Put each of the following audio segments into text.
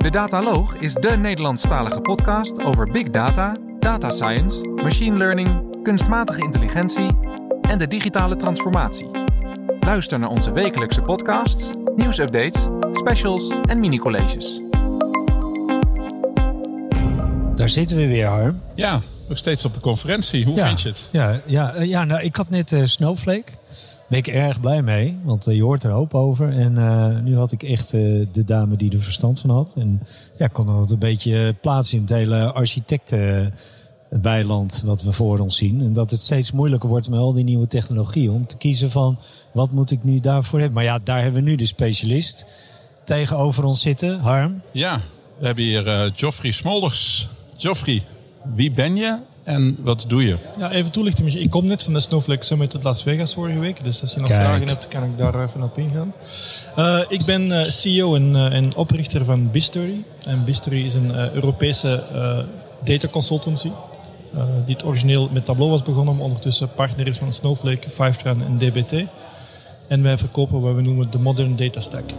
De Dataloog is de Nederlandstalige podcast over big data, data science, machine learning, kunstmatige intelligentie en de digitale transformatie. Luister naar onze wekelijkse podcasts, nieuwsupdates, specials en mini-colleges. Daar zitten we weer, Harm. Ja, nog steeds op de conferentie. Hoe ja, vind je het? Ja, ja, eh, ja nou, ik had net uh, Snowflake. Ben ik erg blij mee, want uh, je hoort er hoop over. En uh, nu had ik echt uh, de dame die er verstand van had. En ja, kon dat een beetje plaatsen in het hele architectenweiland wat we voor ons zien. En dat het steeds moeilijker wordt met al die nieuwe technologieën. Om te kiezen van, wat moet ik nu daarvoor hebben? Maar ja, daar hebben we nu de specialist tegenover ons zitten. Harm? Ja, we hebben hier Geoffrey Smolders. Geoffrey, wie ben je en wat doe je? Ja, even toelichting. Ik kom net van de Snowflake Summit in Las Vegas vorige week. Dus als je nog Kijk. vragen hebt, kan ik daar even op ingaan. Uh, ik ben uh, CEO en, uh, en, oprichter van Bistory. En Bistory is een Europese data consultancy. die het origineel met Tableau was begonnen, maar ondertussen partner is van Snowflake, Fivetran en DBT. En wij verkopen wat we noemen de Modern Data Stack.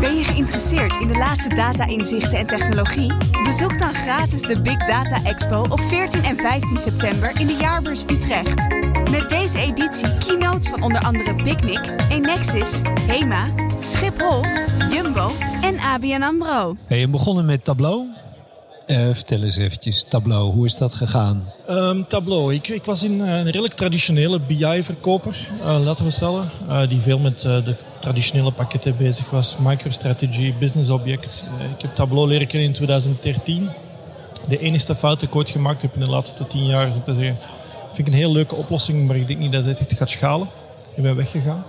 Ben je geïnteresseerd in de laatste data-inzichten en technologie? Bezoek dan gratis de Big Data Expo op 14 en 15 september in de Jaarbeurs Utrecht. Met deze editie keynotes van onder andere Picnic, Enexis, Hema, Schiphol, Jumbo en ABN AMRO. Hey, je begonnen met Tableau. Uh, vertel eens eventjes, Tableau, hoe is dat gegaan? Um, Tableau, ik, ik, was in uh, een redelijk traditionele BI-verkoper, uh, laten we stellen. die veel met de traditionele pakketten bezig was. MicroStrategy, Business Object. ik heb Tableau leren kennen in 2013. De enige fout die ik ooit gemaakt heb in de laatste tien jaar is om te zeggen... Vind ik een heel leuke oplossing, maar ik denk niet dat dit gaat schalen. Ik ben weggegaan.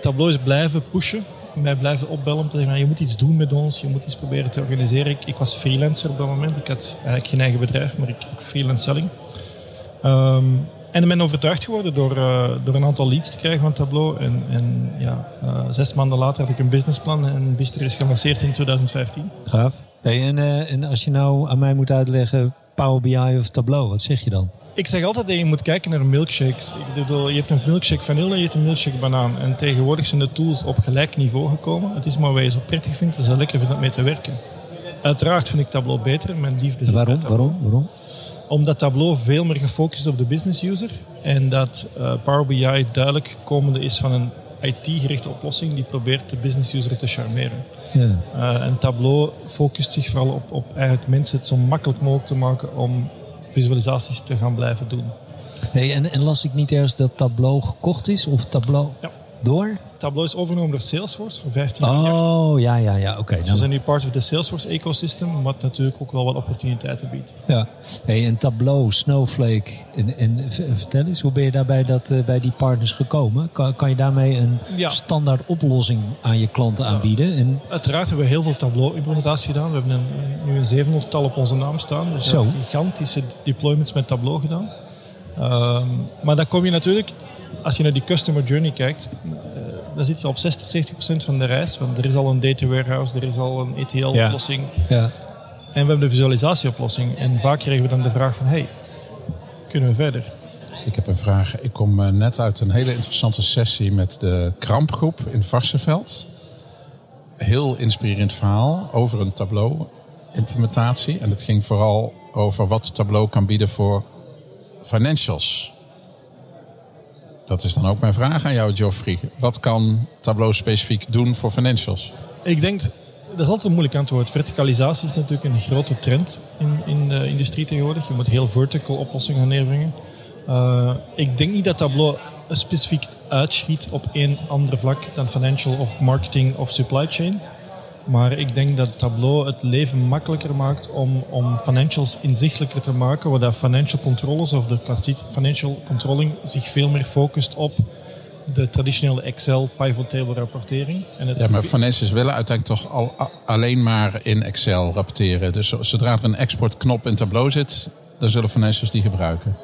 Tableau is blijven pushen mij blijven opbellen om te zeggen, je moet iets doen met ons, je moet iets proberen te organiseren. Ik, was freelancer op dat moment, ik had eigenlijk geen eigen bedrijf, maar ik, ik freelance selling. Um, en ik ben overtuigd geworden door, uh, door een aantal leads te krijgen van Tableau. En, en ja, uh, zes maanden later had ik een businessplan en Bister is gelanceerd in 2015. Gaaf. Hey, en, uh, en als je nou aan mij moet uitleggen Power BI of Tableau, wat zeg je dan? Ik zeg altijd dat je moet kijken naar milkshakes. Ik bedoel, je hebt een milkshake vanille en je hebt een milkshake banaan. En tegenwoordig zijn de tools op gelijk niveau gekomen. Het is maar wat je zo prettig vindt, dus lekker vindt om mee te werken. Uiteraard vind ik Tableau beter. Mijn liefde is Waarom? Waarom? Waarom? Omdat Tableau veel meer gefocust is op de business user. En dat uh, Power BI duidelijk komende is van een IT-gerichte oplossing die probeert de business user te charmeren. Ja. Uh, en Tableau focust zich vooral op, op eigenlijk mensen het zo makkelijk mogelijk te maken om visualisaties te gaan blijven doen. Hey, en, en las ik niet ergens dat Tableau gekocht is? Of Tableau ja. door? Tableau is overgenomen door Salesforce voor 15 Oh, ja, ja, ja. Oké. Okay, dus we zijn nu part of the Salesforce ecosystem, wat natuurlijk ook wel wat opportuniteiten biedt. Ja. Hey, en Tableau, Snowflake, en, en vertel eens, hoe ben je daarbij dat, uh, bij die partners gekomen? Kan, kan je daarmee een ja. standaard oplossing aan je klanten aanbieden? En... Uiteraard hebben we heel veel Tableau-implementatie gedaan. We hebben een, nu een 700 tal op onze naam staan. Dus Zo. gigantische deployments met Tableau gedaan. Um, maar dan kom je natuurlijk, als je naar die customer journey kijkt, dan zit je op 60, 70% van de reis. Want er is al een data warehouse, er is al een ETL-oplossing. Ja. ja. En we hebben de visualisatieoplossing. En vaak kregen we dan de vraag van, hey, kunnen we verder? Ik heb een vraag. Ik kom net uit een hele interessante sessie met de Krampgroep in Varsenveld. Heel inspirerend verhaal over een Tableau-implementatie. En het ging vooral over wat Tableau kan bieden voor financials. Dat is dan ook mijn vraag aan jou, Geoffrey. Wat kan Tableau specifiek doen voor financials? Ik denk, dat is altijd een moeilijk antwoord. Verticalisatie is natuurlijk een grote trend in, in de industrie tegenwoordig. Je moet heel vertical oplossingen gaan neerbrengen. Uh, ik denk niet dat Tableau specifiek uitschiet op één ander vlak dan financial of marketing of supply chain. Maar ik denk dat Tableau het leven makkelijker maakt om, om financials inzichtelijker te maken, waar financial controllers of de financial controlling zich veel meer focust op de traditionele Excel pivot table rapportering. En ja, maar financials willen uiteindelijk toch al, alleen maar in Excel rapporteren. Dus zodra er een exportknop in Tableau zit, dan zullen financials die gebruiken.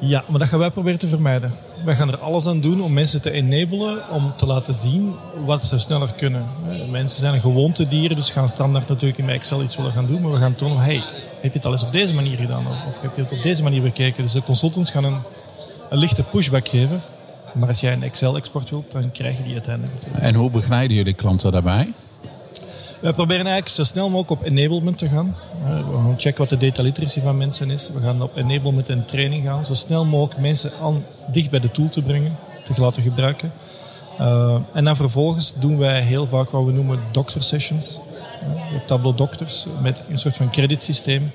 Ja, maar dat gaan wij proberen te vermijden. Wij gaan er alles aan doen om mensen te enablen, om te laten zien wat ze sneller kunnen. Mensen zijn gewoonte dieren, dus gaan standaard natuurlijk in Excel iets willen gaan doen. Maar we gaan tonen, hey, heb je het al eens op deze manier gedaan? Of, heb je het op deze manier bekeken? Dus de consultants gaan een, een lichte pushback geven. Maar als jij een Excel-export wilt, dan krijg je die uiteindelijk. En hoe begeleiden jullie klanten daarbij? Wij proberen eigenlijk zo snel mogelijk op enablement te gaan. We gaan checken wat de data literacy van mensen is. We gaan op enablement en training gaan. Zo snel mogelijk mensen aan, dicht bij de tool te brengen, te laten gebruiken. Uh, en dan vervolgens doen wij heel vaak wat we noemen doctor sessions. Tableau doctors met een soort van creditsysteem.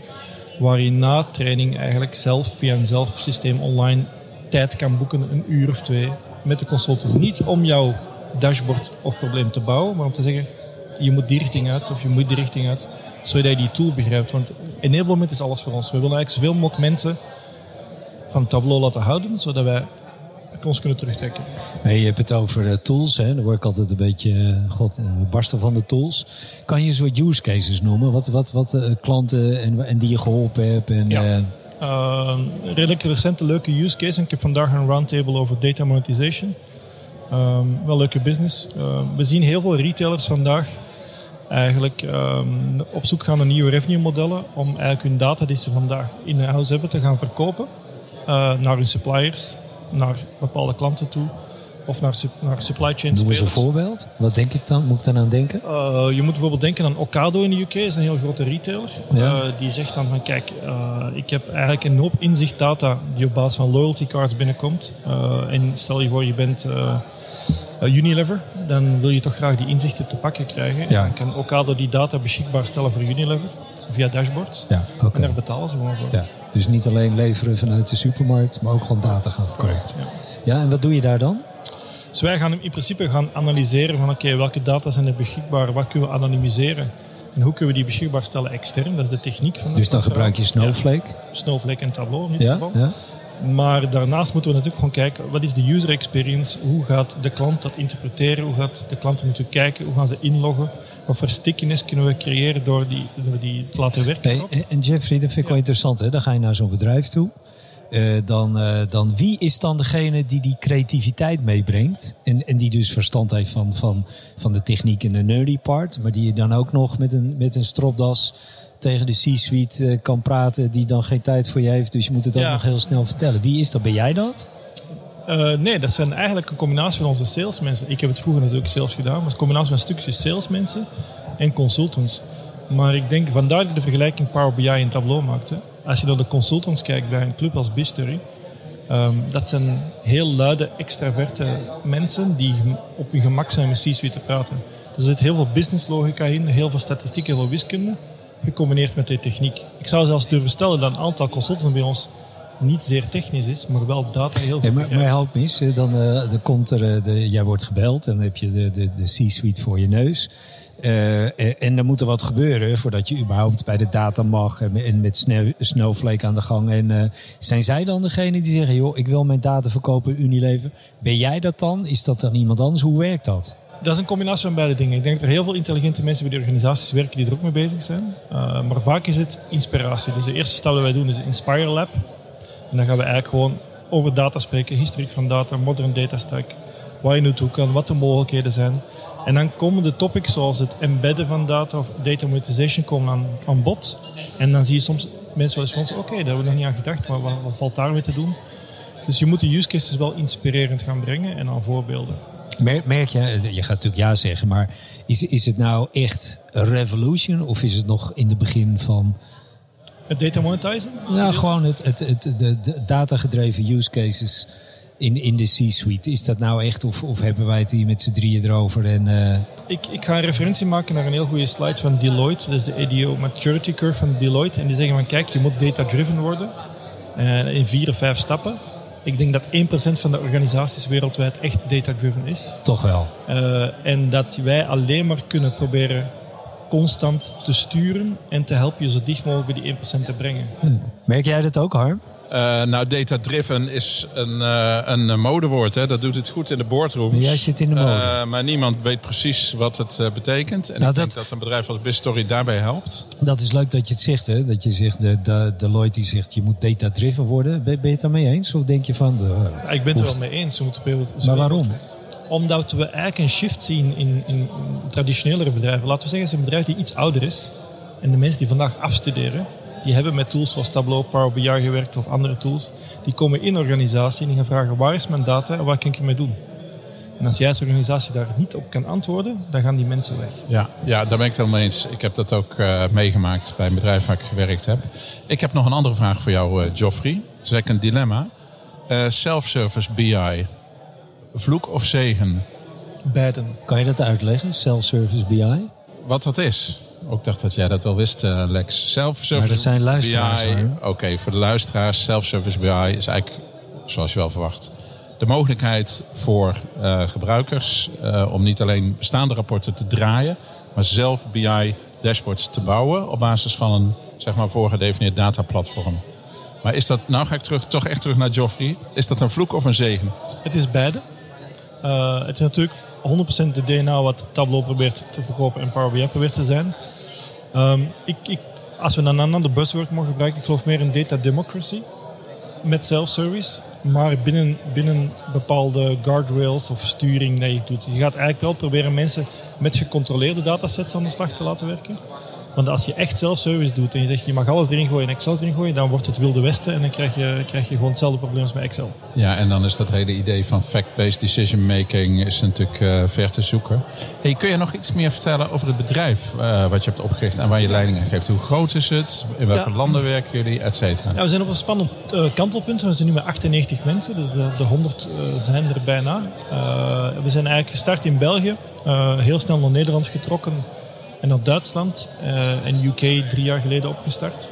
Waar je na training eigenlijk zelf via een zelfsysteem online tijd kan boeken, een uur of twee, met de consultant. Niet om jouw dashboard of probleem te bouwen, maar om te zeggen, je moet die richting uit of je moet die richting uit, zodat je die tool begrijpt. Want enablement is alles voor ons. We willen eigenlijk zoveel mogelijk mensen van Tableau laten houden, zodat wij ons kunnen terugtrekken. Hey, je hebt het over uh, tools, hè? dan word ik altijd een beetje, uh, god, uh, barsten van de tools. Kan je een soort use cases noemen? Wat, wat, wat klanten en, en die je geholpen hebt? En, ja. redelijk recente leuke use case. Ik heb vandaag een roundtable over data monetization. Um, wel leuke business. Um, we zien heel veel retailers vandaag eigenlijk um, op zoek gaan naar nieuwe revenue modellen om eigenlijk hun data die ze vandaag in house hebben te gaan verkopen uh, naar hun suppliers, naar bepaalde klanten toe of naar, naar supply chain Noem eens een voorbeeld. Wat denk ik dan? Moet ik dan aan denken? Uh, je moet bijvoorbeeld denken aan Ocado in de UK. Dat is een heel grote retailer. Ja. Uh, die zegt dan van kijk, uh, ik heb eigenlijk een hoop inzichtdata die op basis van loyalty cards binnenkomt. en stel je voor je bent Unilever, dan wil je toch graag die inzichten te pakken krijgen. Ja. En kan Ocado die data beschikbaar stellen voor Unilever via dashboards. Ja, okay. En daar betalen ze gewoon voor. Ja. Dus niet alleen leveren vanuit de supermarkt, maar ook gewoon data gaan verkopen. Ja. ja, en wat doe je daar dan? Dus wij gaan in principe gaan analyseren van oké, okay, welke data zijn er beschikbaar, wat kunnen we anonimiseren en hoe kunnen we die beschikbaar stellen extern. Dat is de techniek van Dus dan gebruik je Snowflake? Ja. Snowflake en Tableau in ieder geval. Ja, maar daarnaast moeten we natuurlijk gewoon kijken, wat is de user experience? Hoe gaat de klant dat interpreteren? Hoe gaat de klant moeten kijken? Hoe gaan ze inloggen? Wat voor stickiness kunnen we creëren door die, door die te laten werken? Hey, en Jeffrey, dat vind ik wel interessant. Hè? Dan ga je naar zo'n bedrijf toe. Uh, dan, uh, dan wie is dan degene die die creativiteit meebrengt? En, en die dus verstand heeft van, van, van de techniek en de nerdy part. Maar die je dan ook nog met een, met een stropdas tegen de C-suite uh, kan praten die dan geen tijd voor je heeft. Dus je moet het ook nog heel snel vertellen. Wie is dat? Ben jij dat? Nee, dat zijn eigenlijk een combinatie van onze salesmensen. Ik heb het vroeger natuurlijk sales gedaan, maar het is een combinatie van stukjes salesmensen en consultants. Maar ik denk, vandaar dat ik de vergelijking Power BI en Tableau maakte. Als je naar de consultants kijkt bij een club als Bistory, um, dat zijn heel luide, extraverte mensen die op hun gemak zijn met C-suite te praten. Er zit heel veel business logica in, heel veel statistiek, heel veel wiskunde gecombineerd met de techniek. Ik zou zelfs durven stellen dat een aantal consultants bij ons niet zeer technisch is, maar wel data heel goed. Hey, maar, maar help eens, dan, uh, dan komt er, uh, de, jij wordt gebeld en dan heb je de, de, de C-suite voor je neus. Uh, en er moet er wat gebeuren voordat je überhaupt bij de data mag en met Snowflake aan de gang. En zijn zij dan degene die zeggen, joh, ik wil mijn data verkopen Unilever. Ben jij dat dan? Is dat dan iemand anders? Hoe werkt dat? Dat is een combinatie van beide dingen. Ik denk dat er heel veel intelligente mensen bij die organisaties werken die er ook mee bezig zijn. Maar vaak is het inspiratie. Dus de eerste stap wij doen is de Inspire Lab. En dan gaan we eigenlijk gewoon over data spreken, historiek van data, modern data stack, waar je naartoe kan, wat de mogelijkheden zijn. En dan komen de topics zoals het embedden van data of data monetization komen aan, aan bod. En dan zie je soms mensen wel eens van ons, oké, okay, daar hebben we nog niet aan gedacht, maar wat, wat valt daarmee te doen? Dus je moet de use cases wel inspirerend gaan brengen en aan voorbeelden. Merk je, je gaat natuurlijk ja zeggen, maar is, is het nou echt een revolution of is het nog in het begin van. Het data monetizing? Nou, gewoon het, het, het, de, de datagedreven use cases in, in de C-suite. Is dat nou echt, of, of hebben wij het hier met z'n drieën erover? En, uh... ik, ik ga een referentie maken naar een heel goede slide van Deloitte. Dat is de ADO Maturity Curve van Deloitte. En die zeggen van kijk, je moet data-driven worden. Uh, in vier of vijf stappen. Ik denk dat 1% van de organisaties wereldwijd echt data-driven is. Toch wel. Uh, en dat wij alleen maar kunnen proberen constant te sturen en te helpen je zo dicht mogelijk bij die 1% te brengen. Hmm. Merk jij dat ook, Harm? Uh, nou, data-driven is een, uh, een modewoord. Hè. Dat doet het goed in de boardrooms. Jij zit in de mode. Uh, maar niemand weet precies wat het betekent. En nou, ik dat, denk dat een bedrijf als BizStory daarbij helpt. Dat is leuk dat je het zegt. Hè? Dat je zegt, de, de, Deloitte die zegt, je moet data-driven worden. Ben, ben, je het daarmee eens? Of denk je van... De, ja, ik ben het er wel mee eens. We moeten maar waarom? Omdat we eigenlijk een shift zien in, in traditionelere bedrijven. Laten we zeggen, het is een bedrijf die iets ouder is. En de mensen die vandaag afstuderen die hebben met tools zoals Tableau, Power BI gewerkt of andere tools. Die komen in organisatie en die gaan vragen waar is mijn data en wat kan ik ermee doen. En als jij als organisatie daar niet op kan antwoorden, dan gaan die mensen weg. Ja, ja daar ben ik het helemaal eens. Ik heb dat ook uh, meegemaakt bij een bedrijf waar ik gewerkt heb. Ik heb nog een andere vraag voor jou, uh, Geoffrey. Het is eigenlijk een dilemma. Uh, Self-service BI, vloek of zegen? Beiden. Kan je dat uitleggen, self-service BI? Wat dat is? Ook dacht dat jij dat wel wist, uh, Lex. Self-service maar dat zijn luisteraars. Oké, okay, voor de luisteraars, self-service BI is eigenlijk, zoals je wel verwacht, de mogelijkheid voor uh, gebruikers uh, om niet alleen bestaande rapporten te draaien, maar zelf BI-dashboards te bouwen op basis van een zeg maar, voorgedefinieerd dataplatform. Maar is dat, nou ga ik terug, toch echt terug naar Geoffrey, is dat een vloek of een zegen? Het is beide. Uh, het is natuurlijk 100% de DNA wat Tableau probeert te verkopen en Power BI probeert te zijn. Um, ik, ik, als we dan een ander buzzword mogen gebruiken, ik geloof meer in data democracy met self-service, maar binnen, binnen bepaalde guardrails of sturing dat je doet. Je gaat eigenlijk wel proberen mensen met gecontroleerde datasets aan de slag te laten werken. Want als je echt self-service doet en je zegt je mag alles erin gooien en Excel erin gooien, dan wordt het wilde westen en dan krijg je, krijg je gewoon hetzelfde probleem als met Excel. Ja, en dan is dat hele idee van fact-based decision making is natuurlijk uh, ver te zoeken. Hey, kun je nog iets meer vertellen over het bedrijf uh, wat je hebt opgericht en waar je leiding aan geeft? Hoe groot is het? In welke ja. landen werken jullie, et cetera? Ja, we zijn op een spannend uh, kantelpunt. We zijn nu met 98 mensen, dus de, de 100 zijn er bijna. we zijn eigenlijk gestart in België, heel snel naar Nederland getrokken en naar Duitsland uh, en UK drie jaar geleden opgestart.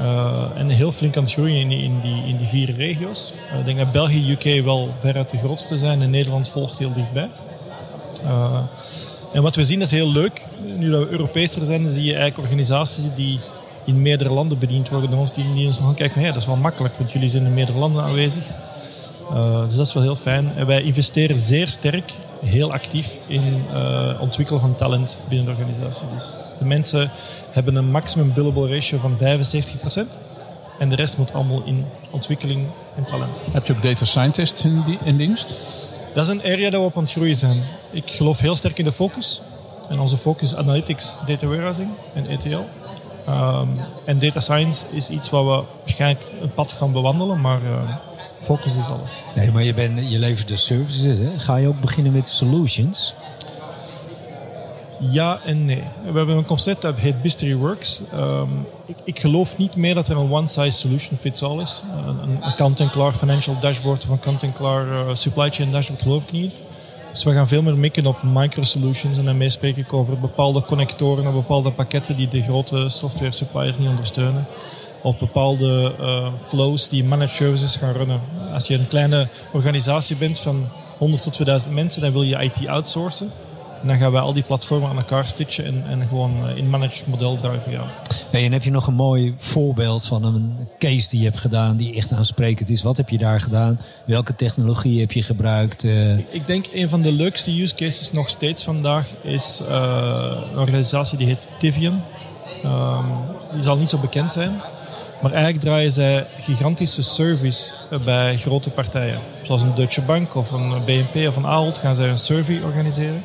Uh, en heel flink aan het groeien in die, in die, in die vier regio's. Uh, ik denk dat België, UK wel veruit de grootste zijn en Nederland volgt heel dichtbij. en wat we zien is heel leuk. Nu dat we Europeeser zijn, zie je eigenlijk organisaties die in meerdere landen bediend worden dan ons, die, die ons nog kijken, hey, dat is wel makkelijk, want jullie zijn in meerdere landen aanwezig. Dus dat is wel heel fijn. En wij investeren zeer sterk, heel actief in uh, ontwikkelen van talent binnen de organisatie. Dus de mensen hebben een maximum billable ratio van 75%. En de rest moet allemaal in ontwikkeling en talent. Heb je ook data scientists in, die, in dienst? Dat is een area dat we op aan het groeien zijn. Ik geloof heel sterk in de focus. En onze focus is analytics, data warehousing en ETL. Um, en data science is iets waar we waarschijnlijk een pad gaan bewandelen, maar uh, focus is alles. Nee, maar je, bent, je levert de services. Hè? Ga je ook beginnen met solutions? Ja en nee. We hebben een concept dat heet Mystery Works. Um, ik, ik, geloof niet meer dat er een one-size solution fits all is. Een, een kant-en-klaar financial dashboard of een kant-en-klaar uh, supply chain dashboard geloof ik niet. Dus we gaan veel meer mikken op micro-solutions en daarmee spreek ik over bepaalde connectoren of bepaalde pakketten die de grote software suppliers niet ondersteunen of bepaalde uh, flows die managed services gaan runnen. Als je een kleine organisatie bent van 100 tot 2000 mensen, dan wil je IT outsourcen. En dan gaan wij al die platformen aan elkaar stitchen en, en gewoon in managed model driven gaan. Hey, en heb je nog een mooi voorbeeld van een case die je hebt gedaan die echt aansprekend is? Wat heb je daar gedaan? Welke technologie heb je gebruikt? Uh... Ik denk een van de leukste use cases nog steeds vandaag is uh, een organisatie die heet Tivian. Um, die zal niet zo bekend zijn. Maar eigenlijk draaien zij gigantische service bij grote partijen. Zoals een Deutsche Bank of een BNP of een Ahold gaan zij een survey organiseren.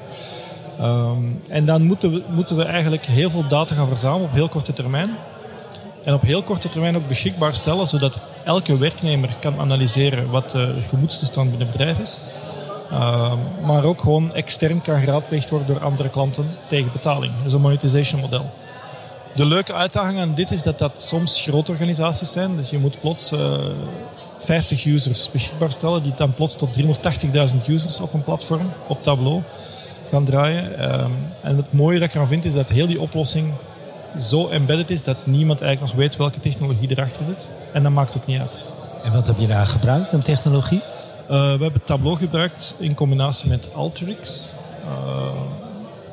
Um, en dan moeten we, moeten we eigenlijk heel veel data gaan verzamelen op heel korte termijn. En op heel korte termijn ook beschikbaar stellen, zodat elke werknemer kan analyseren wat de gemoedstoestand binnen het bedrijf is. Um, maar ook gewoon extern kan geraadpleegd worden door andere klanten tegen betaling. Dus een monetization model. De leuke uitdaging aan dit is dat dat soms grote organisaties zijn. Dus je moet plots uh, 50 users beschikbaar stellen, die dan plots tot 380.000 users op een platform, op Tableau, gaan draaien. Um, en het mooie dat ik eraan vind is dat heel die oplossing zo embedded is dat niemand eigenlijk nog weet welke technologie erachter zit. En dat maakt ook niet uit. En wat heb je daar gebruikt aan technologie? Uh, we hebben Tableau gebruikt in combinatie met Alteryx. Uh,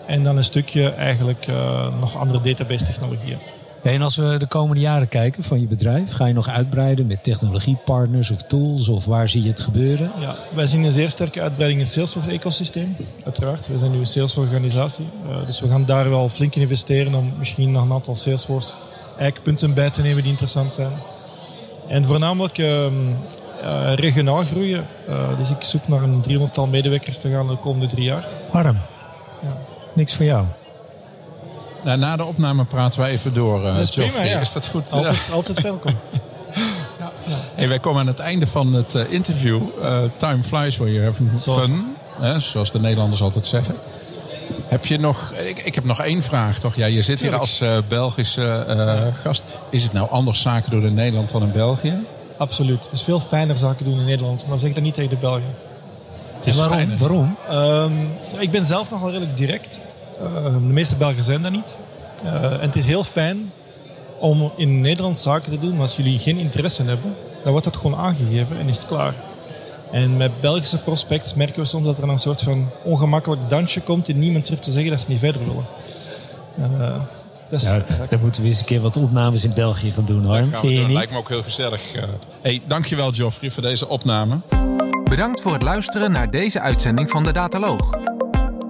en dan een stukje eigenlijk uh, nog andere database technologieën. En als we de komende jaren kijken van je bedrijf, ga je nog uitbreiden met technologiepartners of tools of waar zie je het gebeuren? Ja, wij zien een zeer sterke uitbreiding in het Salesforce-ecosysteem, uiteraard. We zijn nu een Salesforce-organisatie, uh, dus we gaan daar wel flink in investeren om misschien nog een aantal Salesforce-eikpunten bij te nemen die interessant zijn. En voornamelijk uh, uh, regionaal groeien. dus ik zoek naar een 300-tal medewerkers te gaan de komende drie jaar. Harm, ja. niks voor jou. Nou, na de opname praten wij even door, uh, dat is, prima, ja. Is dat goed? Altijd, altijd welkom. ja. Hey, wij komen aan het einde van het uh, interview. Uh, time flies when you're having Zoals, fun. hè, zoals de Nederlanders altijd zeggen. Heb je nog, ik, ik heb nog één vraag toch? Ja, je zit hier als uh, Belgische uh, gast. Is het nou anders zaken doen in Nederland dan in België? Absoluut. Het is veel fijner zaken doen in Nederland, maar zeg dat niet tegen de Belgen. Het is waarom? Fijner. waarom? Um, ik ben zelf nogal redelijk direct. Uh, de meeste Belgen zijn dat niet. en het is heel fijn om in Nederland zaken te doen, maar als jullie geen interesse hebben, dan wordt dat gewoon aangegeven en is het klaar. En met Belgische prospects merken we soms dat er een soort van ongemakkelijk dansje komt en niemand durft te zeggen dat ze niet verder willen. Uh, dus, ja, dan moeten we eens een keer wat opnames in België gaan doen, hoor. Niet? lijkt me ook heel gezellig. Uh, hey, dankjewel Geoffrey voor deze opname. Bedankt voor het luisteren naar deze uitzending van de Dataloog.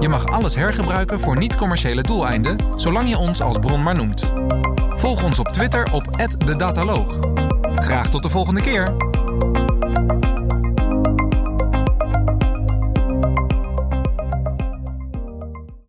Je mag alles hergebruiken voor niet-commerciële doeleinden, zolang je ons als bron maar noemt. Volg ons op Twitter op @dedataloog. Graag tot de volgende keer.